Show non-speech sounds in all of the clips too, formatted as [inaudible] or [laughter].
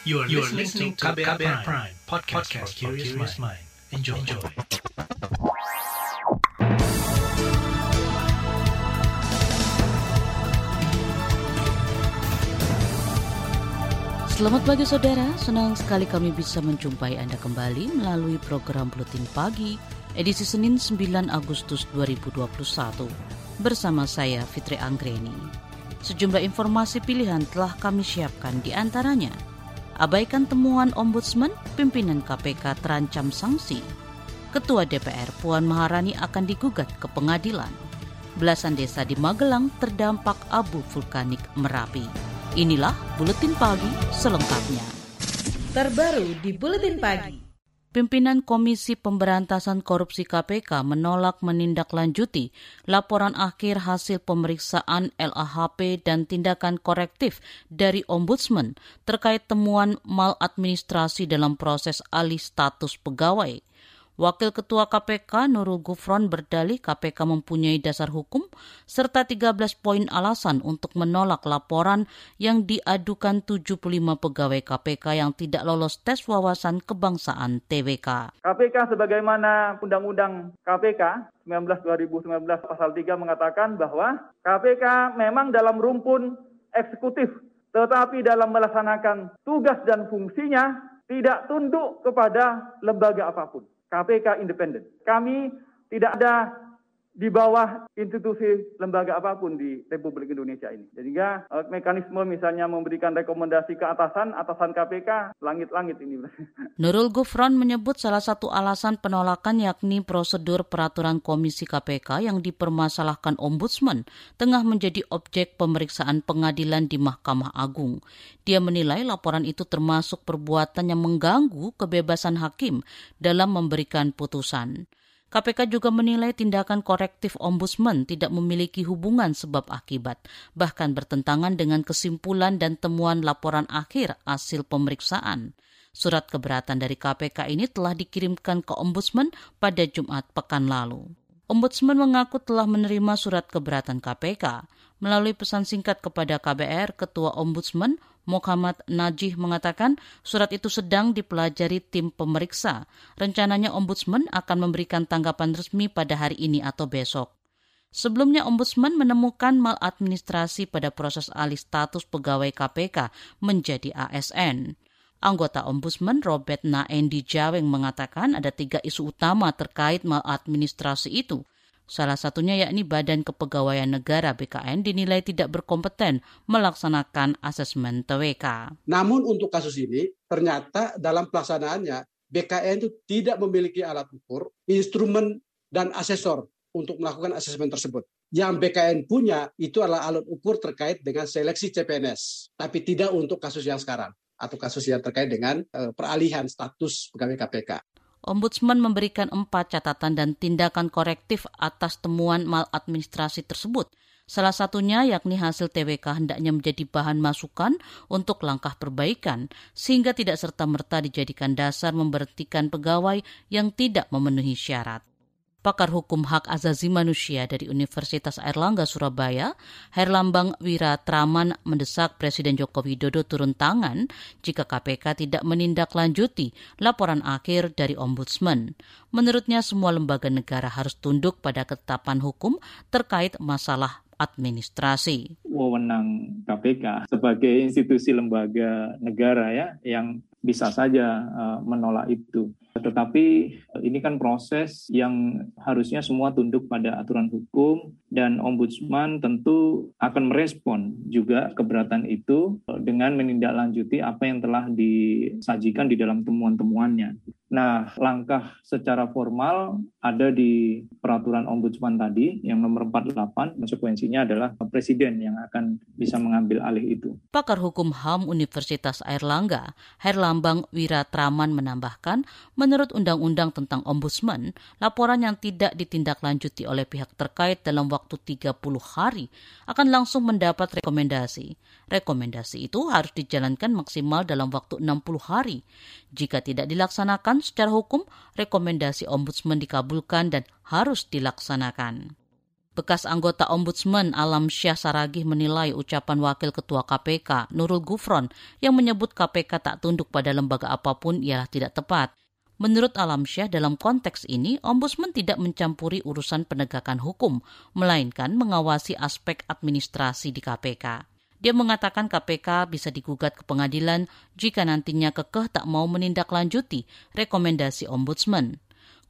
You are, you are listening to KBR, KBR Prime, Prime podcast, podcast for curious mind. Enjoy. Enjoy. Selamat pagi saudara, senang sekali kami bisa menjumpai Anda kembali melalui program Buletin Pagi edisi Senin 9 Agustus 2021 bersama saya Fitri Anggreni. Sejumlah informasi pilihan telah kami siapkan di antaranya – Abaikan temuan Ombudsman, pimpinan KPK terancam sanksi. Ketua DPR Puan Maharani akan digugat ke pengadilan. Belasan desa di Magelang terdampak abu vulkanik Merapi. Inilah Buletin Pagi selengkapnya. Terbaru di Buletin Pagi. Pimpinan Komisi Pemberantasan Korupsi KPK menolak menindaklanjuti laporan akhir hasil pemeriksaan LAHP dan tindakan korektif dari Ombudsman terkait temuan maladministrasi dalam proses alih status pegawai. Wakil Ketua KPK Nurul Gufron berdalih KPK mempunyai dasar hukum serta 13 poin alasan untuk menolak laporan yang diadukan 75 pegawai KPK yang tidak lolos tes wawasan kebangsaan TWK. KPK sebagaimana Undang-Undang KPK 19 2019 pasal 3 mengatakan bahwa KPK memang dalam rumpun eksekutif tetapi dalam melaksanakan tugas dan fungsinya tidak tunduk kepada lembaga apa pun. KPK independen. Kami tidak ada di bawah institusi lembaga apa pun di Republik Indonesia ini. Sehingga eh, mekanisme misalnya memberikan rekomendasi ke atasan, atasan KPK, langit-langit ini. [laughs] Nurul Gufron menyebut salah satu alasan penolakan yakni prosedur peraturan Komisi KPK yang dipermasalahkan Ombudsman tengah menjadi objek pemeriksaan pengadilan di Mahkamah Agung. Dia menilai laporan itu termasuk perbuatan yang mengganggu kebebasan hakim dalam memberikan putusan. KPK juga menilai tindakan korektif ombudsman tidak memiliki hubungan sebab akibat, bahkan bertentangan dengan kesimpulan dan temuan laporan akhir hasil pemeriksaan. Surat keberatan dari KPK ini telah dikirimkan ke ombudsman pada Jumat pekan lalu. Ombudsman mengaku telah menerima surat keberatan KPK. Melalui pesan singkat kepada KBR, Ketua Ombudsman Muhammad Najih mengatakan surat itu sedang dipelajari tim pemeriksa. Rencananya Ombudsman akan memberikan tanggapan resmi pada hari ini atau besok. Sebelumnya Ombudsman menemukan maladministrasi pada proses alih status pegawai KPK menjadi ASN. Anggota Ombudsman Robert Naendi Jaweng mengatakan ada tiga isu utama terkait maladministrasi itu – Salah satunya yakni Badan Kepegawaian Negara BKN dinilai tidak berkompeten melaksanakan asesmen TWK. Namun untuk kasus ini ternyata dalam pelaksanaannya BKN itu tidak memiliki alat ukur, instrumen dan asesor untuk melakukan asesmen tersebut. Yang BKN punya itu adalah alat ukur terkait dengan seleksi CPNS, tapi tidak untuk kasus yang sekarang atau kasus yang terkait dengan uh, peralihan status pegawai KPK. Ombudsman memberikan empat catatan dan tindakan korektif atas temuan maladministrasi tersebut. Salah satunya yakni hasil TWK hendaknya menjadi bahan masukan untuk langkah perbaikan, sehingga tidak serta-merta dijadikan dasar memberhentikan pegawai yang tidak memenuhi syarat pakar hukum hak azazi manusia dari Universitas Airlangga Surabaya, Herlambang Wiratraman mendesak Presiden Joko Widodo turun tangan jika KPK tidak menindaklanjuti laporan akhir dari Ombudsman. Menurutnya semua lembaga negara harus tunduk pada ketetapan hukum terkait masalah administrasi. Wewenang KPK sebagai institusi lembaga negara ya yang bisa saja uh, menolak itu. Tetapi ini kan proses yang harusnya semua tunduk pada aturan hukum dan ombudsman tentu akan merespon juga keberatan itu dengan menindaklanjuti apa yang telah disajikan di dalam temuan-temuannya. Nah, langkah secara formal ada di peraturan ombudsman tadi yang nomor 48, konsekuensinya adalah presiden yang akan bisa mengambil alih itu. Pakar Hukum HAM Universitas Airlangga, Herlambang Wiratraman menambahkan, menurut Undang-Undang tentang Ombudsman, laporan yang tidak ditindaklanjuti oleh pihak terkait dalam waktu 30 hari akan langsung mendapat rekomendasi. Rekomendasi itu harus dijalankan maksimal dalam waktu 60 hari. Jika tidak dilaksanakan, secara hukum rekomendasi ombudsman dikabulkan dan harus dilaksanakan. Bekas anggota Ombudsman Alam Syah Saragih menilai ucapan Wakil Ketua KPK Nurul Gufron yang menyebut KPK tak tunduk pada lembaga apa pun ialah tidak tepat. Menurut Alam Syah, dalam konteks ini, Ombudsman tidak mencampuri urusan penegakan hukum, melainkan mengawasi aspek administrasi di KPK. Dia mengatakan KPK bisa digugat ke pengadilan jika nantinya kekeh tak mau menindaklanjuti rekomendasi Ombudsman.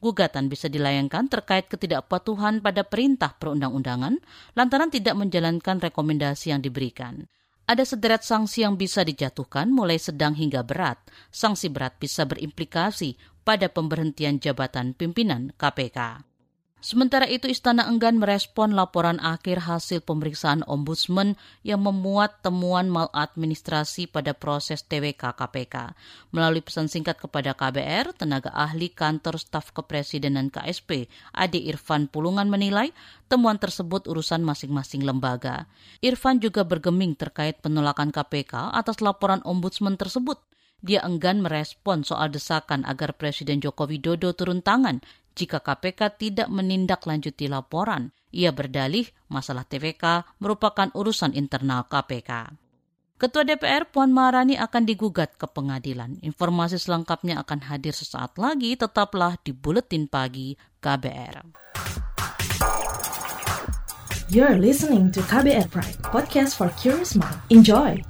Gugatan bisa dilayangkan terkait ketidakpatuhan pada perintah perundang-undangan lantaran tidak menjalankan rekomendasi yang diberikan. Ada sederet sanksi yang bisa dijatuhkan mulai sedang hingga berat. Sanksi berat bisa berimplikasi pada pemberhentian jabatan pimpinan KPK. Sementara itu Istana enggan merespon laporan akhir hasil pemeriksaan Ombudsman yang memuat temuan maladministrasi pada proses TWK KPK. Melalui pesan singkat kepada KBR, tenaga ahli kantor staf kepresidenan KSP, Ade Irfan Pulungan menilai temuan tersebut urusan masing-masing lembaga. Irfan juga bergeming terkait penolakan KPK atas laporan Ombudsman tersebut dia enggan merespon soal desakan agar Presiden Joko Widodo turun tangan jika KPK tidak menindaklanjuti laporan. Ia berdalih masalah TVK merupakan urusan internal KPK. Ketua DPR Puan Maharani akan digugat ke pengadilan. Informasi selengkapnya akan hadir sesaat lagi, tetaplah di Buletin Pagi KBR. You're listening to KBR Pride, podcast for curious mind. Enjoy!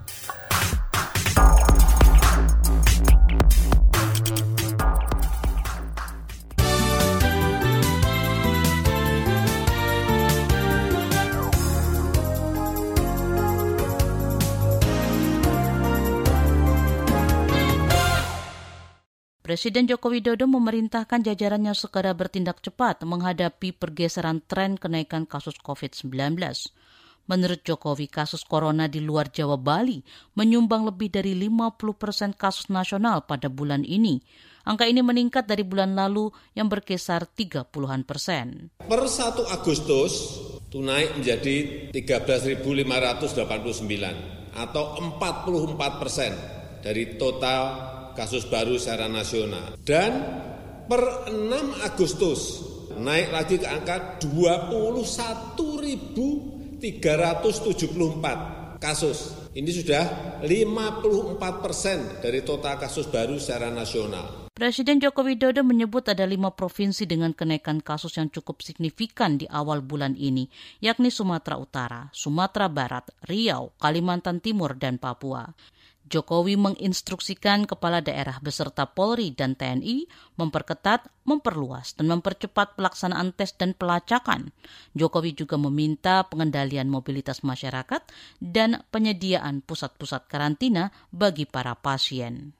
Presiden Joko Widodo memerintahkan jajarannya segera bertindak cepat menghadapi pergeseran tren kenaikan kasus COVID-19. Menurut Jokowi, kasus corona di luar Jawa Bali menyumbang lebih dari 50 persen kasus nasional pada bulan ini. Angka ini meningkat dari bulan lalu yang berkisar 30-an persen. Per 1 Agustus itu naik menjadi 13.589 atau 44 persen dari total kasus baru secara nasional. Dan per 6 Agustus naik lagi ke angka 21.374 kasus. Ini sudah 54 persen dari total kasus baru secara nasional. Presiden Joko Widodo menyebut ada lima provinsi dengan kenaikan kasus yang cukup signifikan di awal bulan ini, yakni Sumatera Utara, Sumatera Barat, Riau, Kalimantan Timur, dan Papua. Jokowi menginstruksikan kepala daerah beserta Polri dan TNI memperketat, memperluas, dan mempercepat pelaksanaan tes dan pelacakan. Jokowi juga meminta pengendalian mobilitas masyarakat dan penyediaan pusat-pusat karantina bagi para pasien.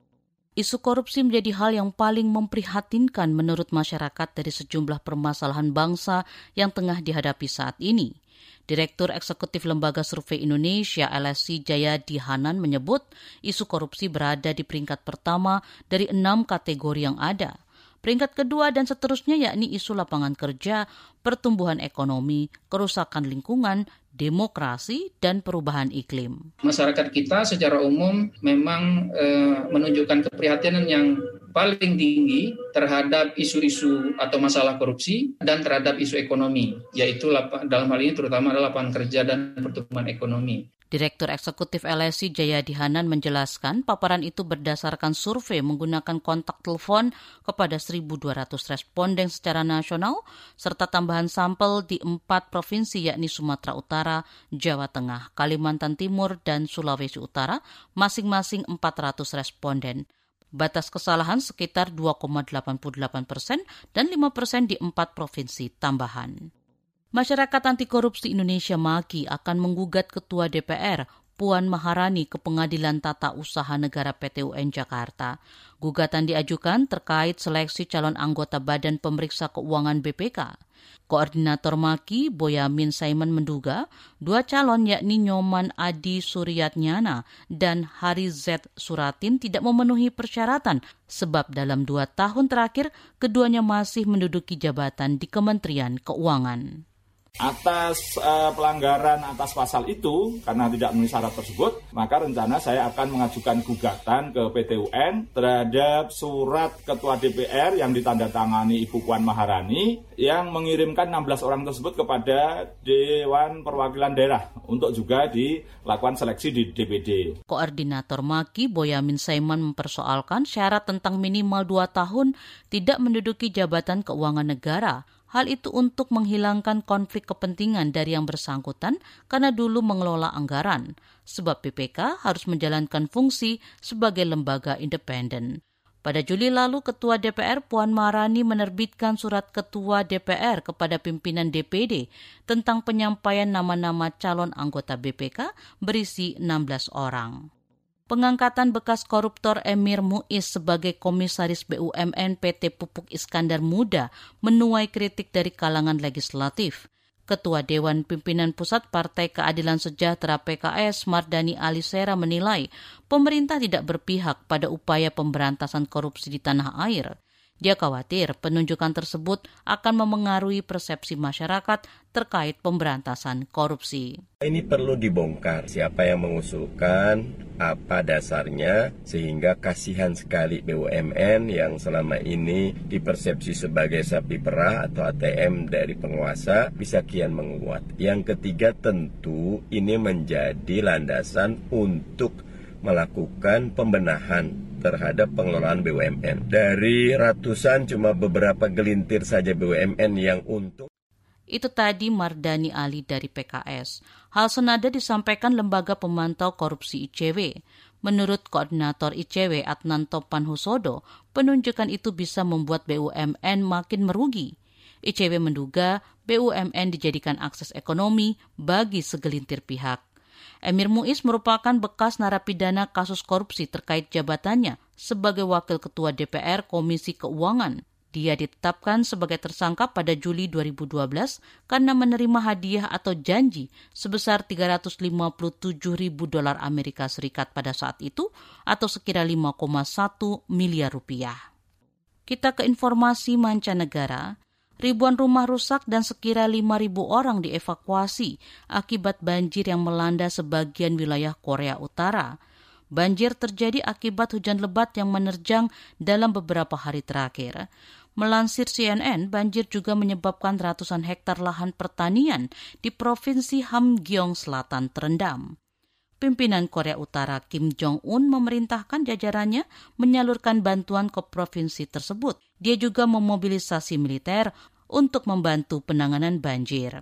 Isu korupsi menjadi hal yang paling memprihatinkan menurut masyarakat dari sejumlah permasalahan bangsa yang tengah dihadapi saat ini. Direktur Eksekutif Lembaga Survei Indonesia LSI Jayadi Hanan menyebut isu korupsi berada di peringkat pertama dari enam kategori yang ada. Peringkat kedua dan seterusnya yakni isu lapangan kerja, pertumbuhan ekonomi, kerusakan lingkungan, demokrasi, dan perubahan iklim. Masyarakat kita secara umum memang e, menunjukkan keprihatinan yang paling tinggi terhadap isu-isu atau masalah korupsi dan terhadap isu ekonomi, yaitu dalam hal ini terutama adalah lapangan kerja dan pertumbuhan ekonomi. Direktur Eksekutif LSI Jayadi Hanan menjelaskan paparan itu berdasarkan survei menggunakan kontak telepon kepada 1.200 responden secara nasional serta tambahan sampel di empat provinsi yakni Sumatera Utara, Jawa Tengah, Kalimantan Timur, dan Sulawesi Utara, masing-masing 400 responden. Batas kesalahan sekitar 2,88 persen dan 5 persen di empat provinsi tambahan. Masyarakat Anti Korupsi Indonesia Maki akan menggugat Ketua DPR Puan Maharani ke Pengadilan Tata Usaha Negara PTUN Jakarta. Gugatan diajukan terkait seleksi calon anggota Badan Pemeriksa Keuangan BPK. Koordinator Maki, Boyamin Saiman menduga dua calon yakni Nyoman Adi Suryatnyana dan Hari Z Suratin tidak memenuhi persyaratan sebab dalam dua tahun terakhir keduanya masih menduduki jabatan di Kementerian Keuangan. Atas uh, pelanggaran atas pasal itu, karena tidak memenuhi syarat tersebut, maka rencana saya akan mengajukan gugatan ke PT UN terhadap surat Ketua DPR yang ditandatangani Ibu Puan Maharani yang mengirimkan 16 orang tersebut kepada Dewan Perwakilan Daerah untuk juga dilakukan seleksi di DPD. Koordinator Maki Boyamin Saiman mempersoalkan syarat tentang minimal 2 tahun tidak menduduki jabatan keuangan negara Hal itu untuk menghilangkan konflik kepentingan dari yang bersangkutan karena dulu mengelola anggaran, sebab PPK harus menjalankan fungsi sebagai lembaga independen. Pada Juli lalu, Ketua DPR Puan Maharani menerbitkan surat Ketua DPR kepada pimpinan DPD tentang penyampaian nama-nama calon anggota BPK berisi 16 orang. Pengangkatan bekas koruptor Emir Muiz sebagai komisaris BUMN PT Pupuk Iskandar Muda menuai kritik dari kalangan legislatif. Ketua Dewan Pimpinan Pusat Partai Keadilan Sejahtera PKS Mardani Alisera menilai pemerintah tidak berpihak pada upaya pemberantasan korupsi di tanah air. Dia khawatir penunjukan tersebut akan memengaruhi persepsi masyarakat terkait pemberantasan korupsi. Ini perlu dibongkar siapa yang mengusulkan, apa dasarnya, sehingga kasihan sekali BUMN yang selama ini dipersepsi sebagai sapi perah atau ATM dari penguasa bisa kian menguat. Yang ketiga tentu ini menjadi landasan untuk melakukan pembenahan terhadap pengelolaan BUMN. Dari ratusan cuma beberapa gelintir saja BUMN yang untung. Itu tadi Mardani Ali dari PKS. Hal senada disampaikan Lembaga Pemantau Korupsi ICW. Menurut Koordinator ICW Adnan Topan Husodo, penunjukan itu bisa membuat BUMN makin merugi. ICW menduga BUMN dijadikan akses ekonomi bagi segelintir pihak. Emir Muiz merupakan bekas narapidana kasus korupsi terkait jabatannya sebagai Wakil Ketua DPR Komisi Keuangan. Dia ditetapkan sebagai tersangka pada Juli 2012 karena menerima hadiah atau janji sebesar 357 ribu dolar Amerika Serikat pada saat itu atau sekira 5,1 miliar rupiah. Kita ke informasi mancanegara ribuan rumah rusak dan sekira 5.000 orang dievakuasi akibat banjir yang melanda sebagian wilayah Korea Utara. Banjir terjadi akibat hujan lebat yang menerjang dalam beberapa hari terakhir. Melansir CNN, banjir juga menyebabkan ratusan hektar lahan pertanian di Provinsi Hamgyong Selatan terendam. Pimpinan Korea Utara Kim Jong-un memerintahkan jajarannya menyalurkan bantuan ke provinsi tersebut. Dia juga memobilisasi militer untuk membantu penanganan banjir.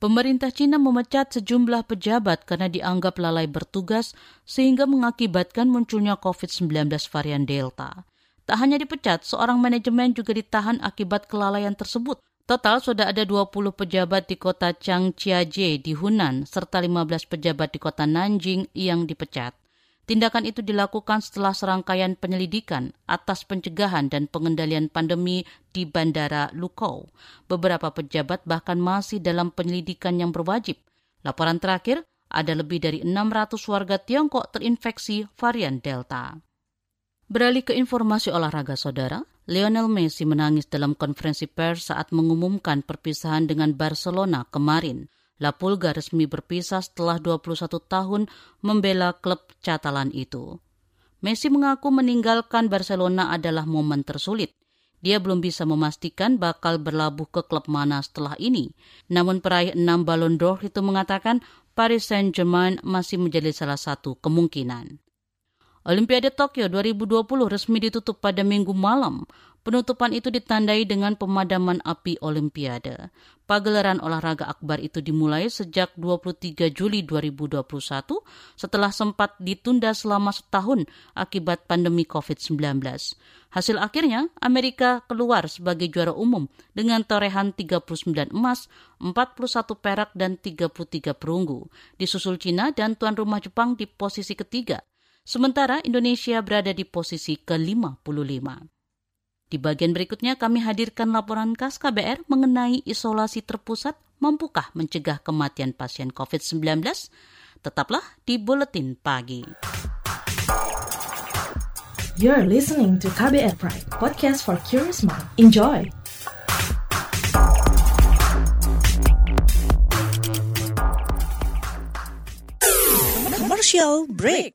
Pemerintah Cina memecat sejumlah pejabat karena dianggap lalai bertugas sehingga mengakibatkan munculnya COVID-19 varian Delta. Tak hanya dipecat, seorang manajemen juga ditahan akibat kelalaian tersebut. Total sudah ada 20 pejabat di kota Changjiajie di Hunan serta 15 pejabat di kota Nanjing yang dipecat. Tindakan itu dilakukan setelah serangkaian penyelidikan atas pencegahan dan pengendalian pandemi di Bandara Lukou. Beberapa pejabat bahkan masih dalam penyelidikan yang berwajib. Laporan terakhir, ada lebih dari 600 warga Tiongkok terinfeksi varian Delta. Beralih ke informasi olahraga saudara, Lionel Messi menangis dalam konferensi pers saat mengumumkan perpisahan dengan Barcelona kemarin. La Pulga resmi berpisah setelah 21 tahun membela klub catalan itu. Messi mengaku meninggalkan Barcelona adalah momen tersulit. Dia belum bisa memastikan bakal berlabuh ke klub mana setelah ini. Namun peraih enam Ballon d'Or itu mengatakan Paris Saint-Germain masih menjadi salah satu kemungkinan. Olimpiade Tokyo 2020 resmi ditutup pada minggu malam. Penutupan itu ditandai dengan pemadaman api Olimpiade. Pagelaran olahraga akbar itu dimulai sejak 23 Juli 2021 setelah sempat ditunda selama setahun akibat pandemi COVID-19. Hasil akhirnya, Amerika keluar sebagai juara umum dengan torehan 39 emas, 41 perak, dan 33 perunggu. Disusul Cina dan tuan rumah Jepang di posisi ketiga. Sementara Indonesia berada di posisi ke-55. Di bagian berikutnya kami hadirkan laporan khas KBR mengenai isolasi terpusat mampukah mencegah kematian pasien COVID-19? Tetaplah di Buletin Pagi. You're listening to KBR Pride, podcast for curious mind. Enjoy! Commercial break.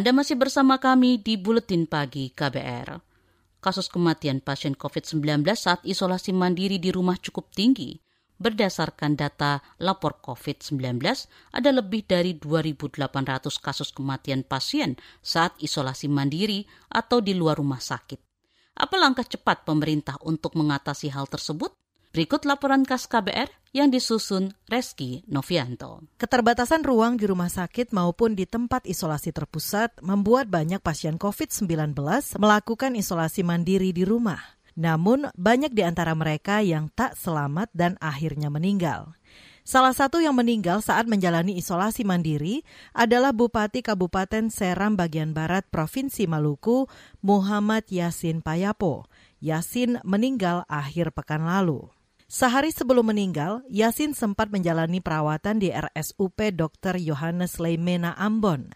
Anda masih bersama kami di Buletin Pagi KBR. Kasus kematian pasien COVID-19 saat isolasi mandiri di rumah cukup tinggi. Berdasarkan data lapor COVID-19, ada lebih dari 2.800 kasus kematian pasien saat isolasi mandiri atau di luar rumah sakit. Apa langkah cepat pemerintah untuk mengatasi hal tersebut? Berikut laporan khas KBR yang disusun Reski Novianto. Keterbatasan ruang di rumah sakit maupun di tempat isolasi terpusat membuat banyak pasien COVID-19 melakukan isolasi mandiri di rumah. Namun, banyak di antara mereka yang tak selamat dan akhirnya meninggal. Salah satu yang meninggal saat menjalani isolasi mandiri adalah Bupati Kabupaten Seram bagian Barat Provinsi Maluku, Muhammad Yasin Payapo. Yasin meninggal akhir pekan lalu. Sehari sebelum meninggal, Yasin sempat menjalani perawatan di RSUP Dr. Yohanes Leimena Ambon.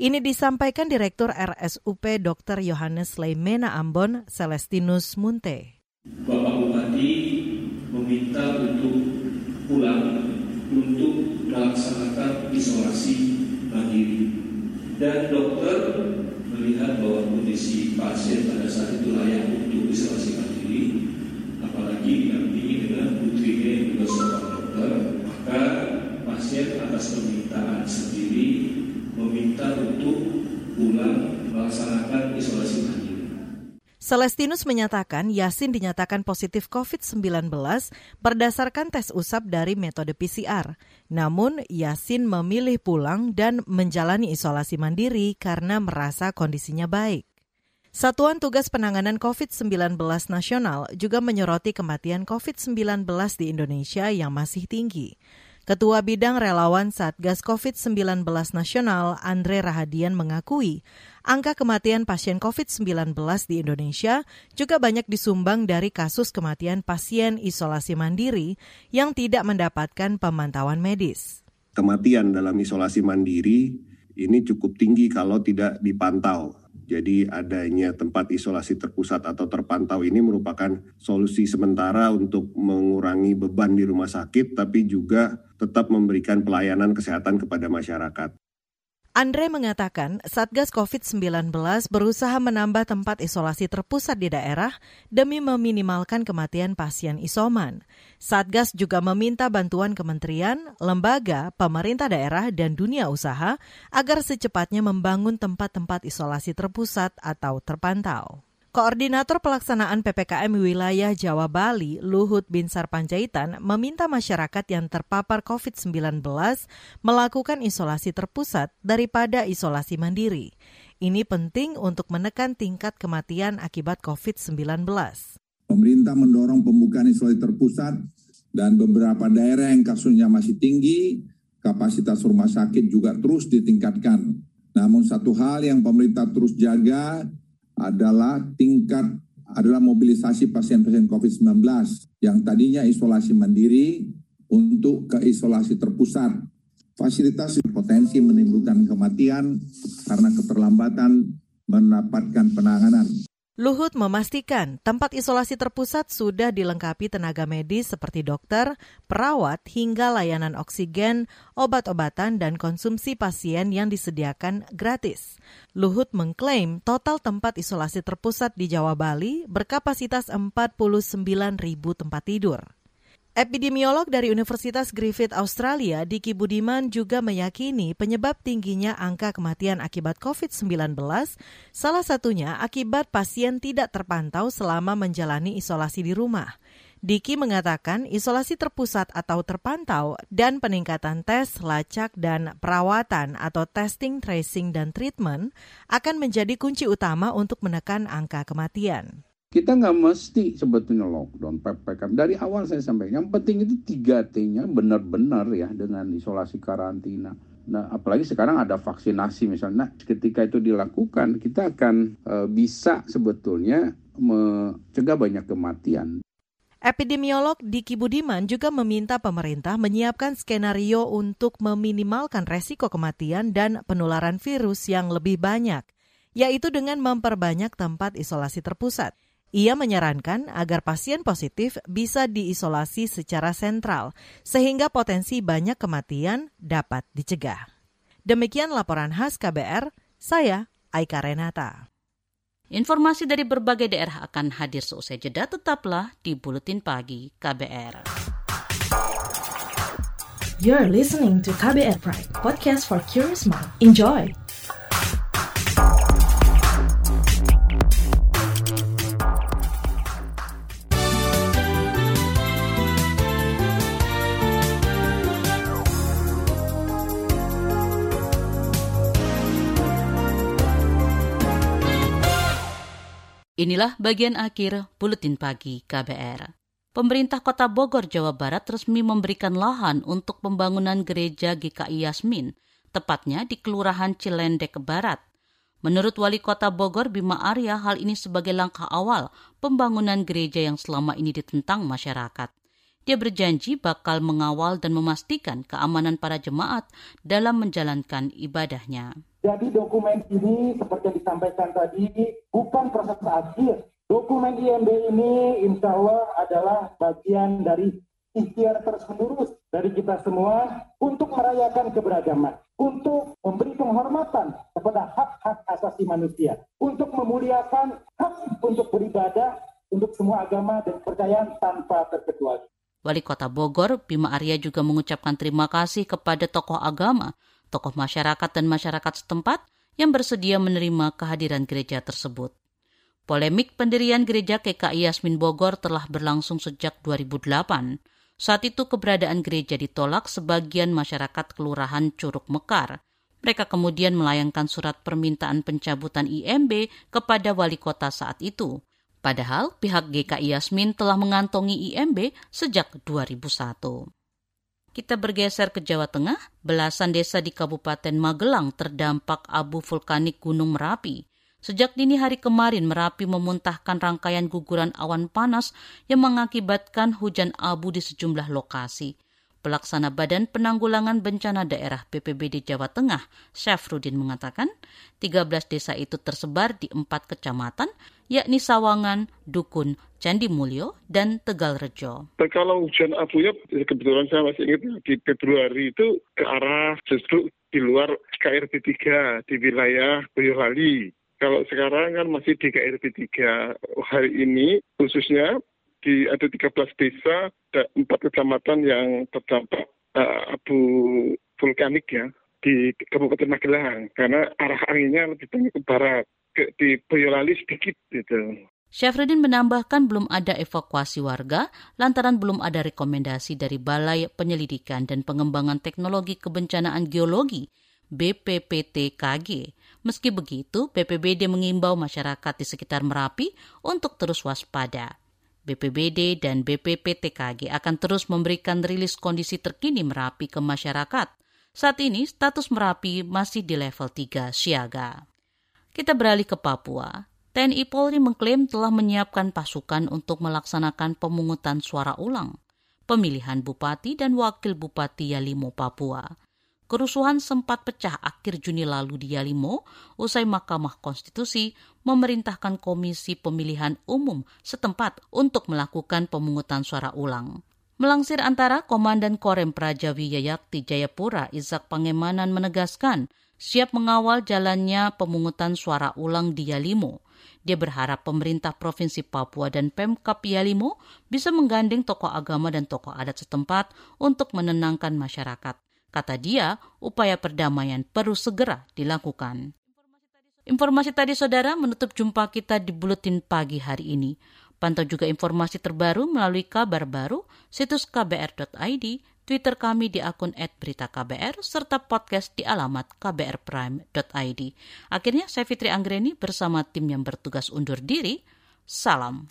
Ini disampaikan Direktur RSUP Dr. Yohanes Leimena Ambon, Celestinus Munte. Bapak Bupati meminta untuk pulang untuk melaksanakan isolasi mandiri. Dan dokter melihat bahwa kondisi pasien pada saat itu layak untuk isolasi mandiri, apalagi didampingi dengan putrinya yang juga seorang dokter, maka pasien atas permintaan sendiri meminta untuk pulang melaksanakan isolasi mandiri. Celestinus menyatakan Yasin dinyatakan positif COVID-19 berdasarkan tes usap dari metode PCR. Namun, Yasin memilih pulang dan menjalani isolasi mandiri karena merasa kondisinya baik. Satuan Tugas Penanganan COVID-19 Nasional juga menyoroti kematian COVID-19 di Indonesia yang masih tinggi. Ketua Bidang Relawan Satgas COVID-19 Nasional Andre Rahadian mengakui angka kematian pasien COVID-19 di Indonesia juga banyak disumbang dari kasus kematian pasien isolasi mandiri yang tidak mendapatkan pemantauan medis. Kematian dalam isolasi mandiri ini cukup tinggi kalau tidak dipantau. Jadi adanya tempat isolasi terpusat atau terpantau ini merupakan solusi sementara untuk mengurangi beban di rumah sakit tapi juga tetap memberikan pelayanan kesehatan kepada masyarakat. Andre mengatakan Satgas COVID-19 berusaha menambah tempat isolasi terpusat di daerah demi meminimalkan kematian pasien isoman. Satgas juga meminta bantuan kementerian, lembaga, pemerintah daerah, dan dunia usaha agar secepatnya membangun tempat-tempat isolasi terpusat atau terpantau. Koordinator Pelaksanaan PPKM Wilayah Jawa Bali, Luhut Binsar Panjaitan, meminta masyarakat yang terpapar COVID-19 melakukan isolasi terpusat daripada isolasi mandiri. Ini penting untuk menekan tingkat kematian akibat COVID-19. Pemerintah mendorong pembukaan isolasi terpusat dan beberapa daerah yang kasusnya masih tinggi, kapasitas rumah sakit juga terus ditingkatkan. Namun satu hal yang pemerintah terus jaga adalah tingkat adalah mobilisasi pasien-pasien COVID-19 yang tadinya isolasi mandiri untuk ke isolasi terpusat. Fasilitas potensi menimbulkan kematian karena keterlambatan mendapatkan penanganan. Luhut memastikan tempat isolasi terpusat sudah dilengkapi tenaga medis seperti dokter, perawat, hingga layanan oksigen, obat-obatan, dan konsumsi pasien yang disediakan gratis. Luhut mengklaim total tempat isolasi terpusat di Jawa Bali berkapasitas 49 ribu tempat tidur. Epidemiolog dari Universitas Griffith Australia, Diki Budiman juga meyakini penyebab tingginya angka kematian akibat COVID-19 salah satunya akibat pasien tidak terpantau selama menjalani isolasi di rumah. Diki mengatakan isolasi terpusat atau terpantau dan peningkatan tes, lacak, dan perawatan atau testing, tracing, dan treatment akan menjadi kunci utama untuk menekan angka kematian. Kita nggak mesti sebetulnya lockdown, PPKM. Dari awal saya sampaikan, yang penting itu 3T-nya benar-benar ya dengan isolasi karantina. Nah, apalagi sekarang ada vaksinasi misalnya. Nah, ketika itu dilakukan, kita akan e, bisa sebetulnya mencegah banyak kematian. Epidemiolog Diki Budiman juga meminta pemerintah menyiapkan skenario untuk meminimalkan resiko kematian dan penularan virus yang lebih banyak, yaitu dengan memperbanyak tempat isolasi terpusat. Ia menyarankan agar pasien positif bisa diisolasi secara sentral, sehingga potensi banyak kematian dapat dicegah. Demikian laporan khas KBR, saya Aika Renata. Informasi dari berbagai daerah akan hadir seusai jeda, tetaplah di Buletin Pagi KBR. You're listening to KBR Pride, podcast for curious mind. Enjoy! Inilah bagian akhir Buletin Pagi KBR. Pemerintah Kota Bogor, Jawa Barat resmi memberikan lahan untuk pembangunan gereja GKI Yasmin, tepatnya di Kelurahan Cilendek Barat. Menurut Wali Kota Bogor, Bima Arya, hal ini sebagai langkah awal pembangunan gereja yang selama ini ditentang masyarakat. Dia berjanji bakal mengawal dan memastikan keamanan para jemaat dalam menjalankan ibadahnya. Jadi dokumen ini seperti yang disampaikan tadi bukan proses akhir. Dokumen IMB ini insya Allah adalah bagian dari ikhtiar terus menerus dari kita semua untuk merayakan keberagaman, untuk memberi penghormatan kepada hak-hak asasi manusia, untuk memuliakan hak untuk beribadah untuk semua agama dan kepercayaan tanpa terkecuali. Wali Kota Bogor, Bima Arya juga mengucapkan terima kasih kepada tokoh agama tokoh masyarakat dan masyarakat setempat yang bersedia menerima kehadiran gereja tersebut. Polemik pendirian gereja KKI Yasmin Bogor telah berlangsung sejak 2008. Saat itu keberadaan gereja ditolak sebagian masyarakat Kelurahan Curug Mekar. Mereka kemudian melayangkan surat permintaan pencabutan IMB kepada wali kota saat itu. Padahal pihak GKI Yasmin telah mengantongi IMB sejak 2001. Kita bergeser ke Jawa Tengah, belasan desa di Kabupaten Magelang terdampak abu vulkanik Gunung Merapi. Sejak dini hari kemarin, Merapi memuntahkan rangkaian guguran awan panas yang mengakibatkan hujan abu di sejumlah lokasi. Pelaksana Badan Penanggulangan Bencana Daerah BPBD Jawa Tengah, Syafrudin mengatakan, 13 desa itu tersebar di empat kecamatan, yakni Sawangan, Dukun, Candi Mulyo, dan Tegal Rejo. Kalau hujan abunya, kebetulan saya masih ingat di Februari itu ke arah justru di luar KRB 3 di wilayah Boyolali. Kalau sekarang kan masih di KRB 3. Hari ini khususnya di ada 13 desa, ada empat kecamatan yang terdampak uh, abu vulkanik ya di Kabupaten Magelang karena arah anginnya lebih banyak ke barat, ke, di Boyolali sedikit gitu. Syafruddin menambahkan belum ada evakuasi warga lantaran belum ada rekomendasi dari Balai Penyelidikan dan Pengembangan Teknologi Kebencanaan Geologi BPPTKG. Meski begitu, BPBD mengimbau masyarakat di sekitar Merapi untuk terus waspada. BPBD dan BPPTKG akan terus memberikan rilis kondisi terkini Merapi ke masyarakat. Saat ini status Merapi masih di level 3 siaga. Kita beralih ke Papua. TNI Polri mengklaim telah menyiapkan pasukan untuk melaksanakan pemungutan suara ulang pemilihan bupati dan wakil bupati Yalimo, Papua. Kerusuhan sempat pecah akhir Juni lalu di Yalimo usai Mahkamah Konstitusi memerintahkan Komisi Pemilihan Umum setempat untuk melakukan pemungutan suara ulang. Melangsir antara Komandan Korem Prajawi Yayakti Jayapura Izak Pangemanan menegaskan siap mengawal jalannya pemungutan suara ulang di Yalimo. Dia berharap pemerintah Provinsi Papua dan Pemkap Yalimo bisa menggandeng tokoh agama dan tokoh adat setempat untuk menenangkan masyarakat. Kata dia, upaya perdamaian perlu segera dilakukan. Informasi tadi saudara menutup jumpa kita di Buletin Pagi hari ini. Pantau juga informasi terbaru melalui kabar baru, situs kbr.id, Twitter kami di akun @beritaKBR serta podcast di alamat kbrprime.id. Akhirnya saya Fitri Anggreni bersama tim yang bertugas undur diri. Salam.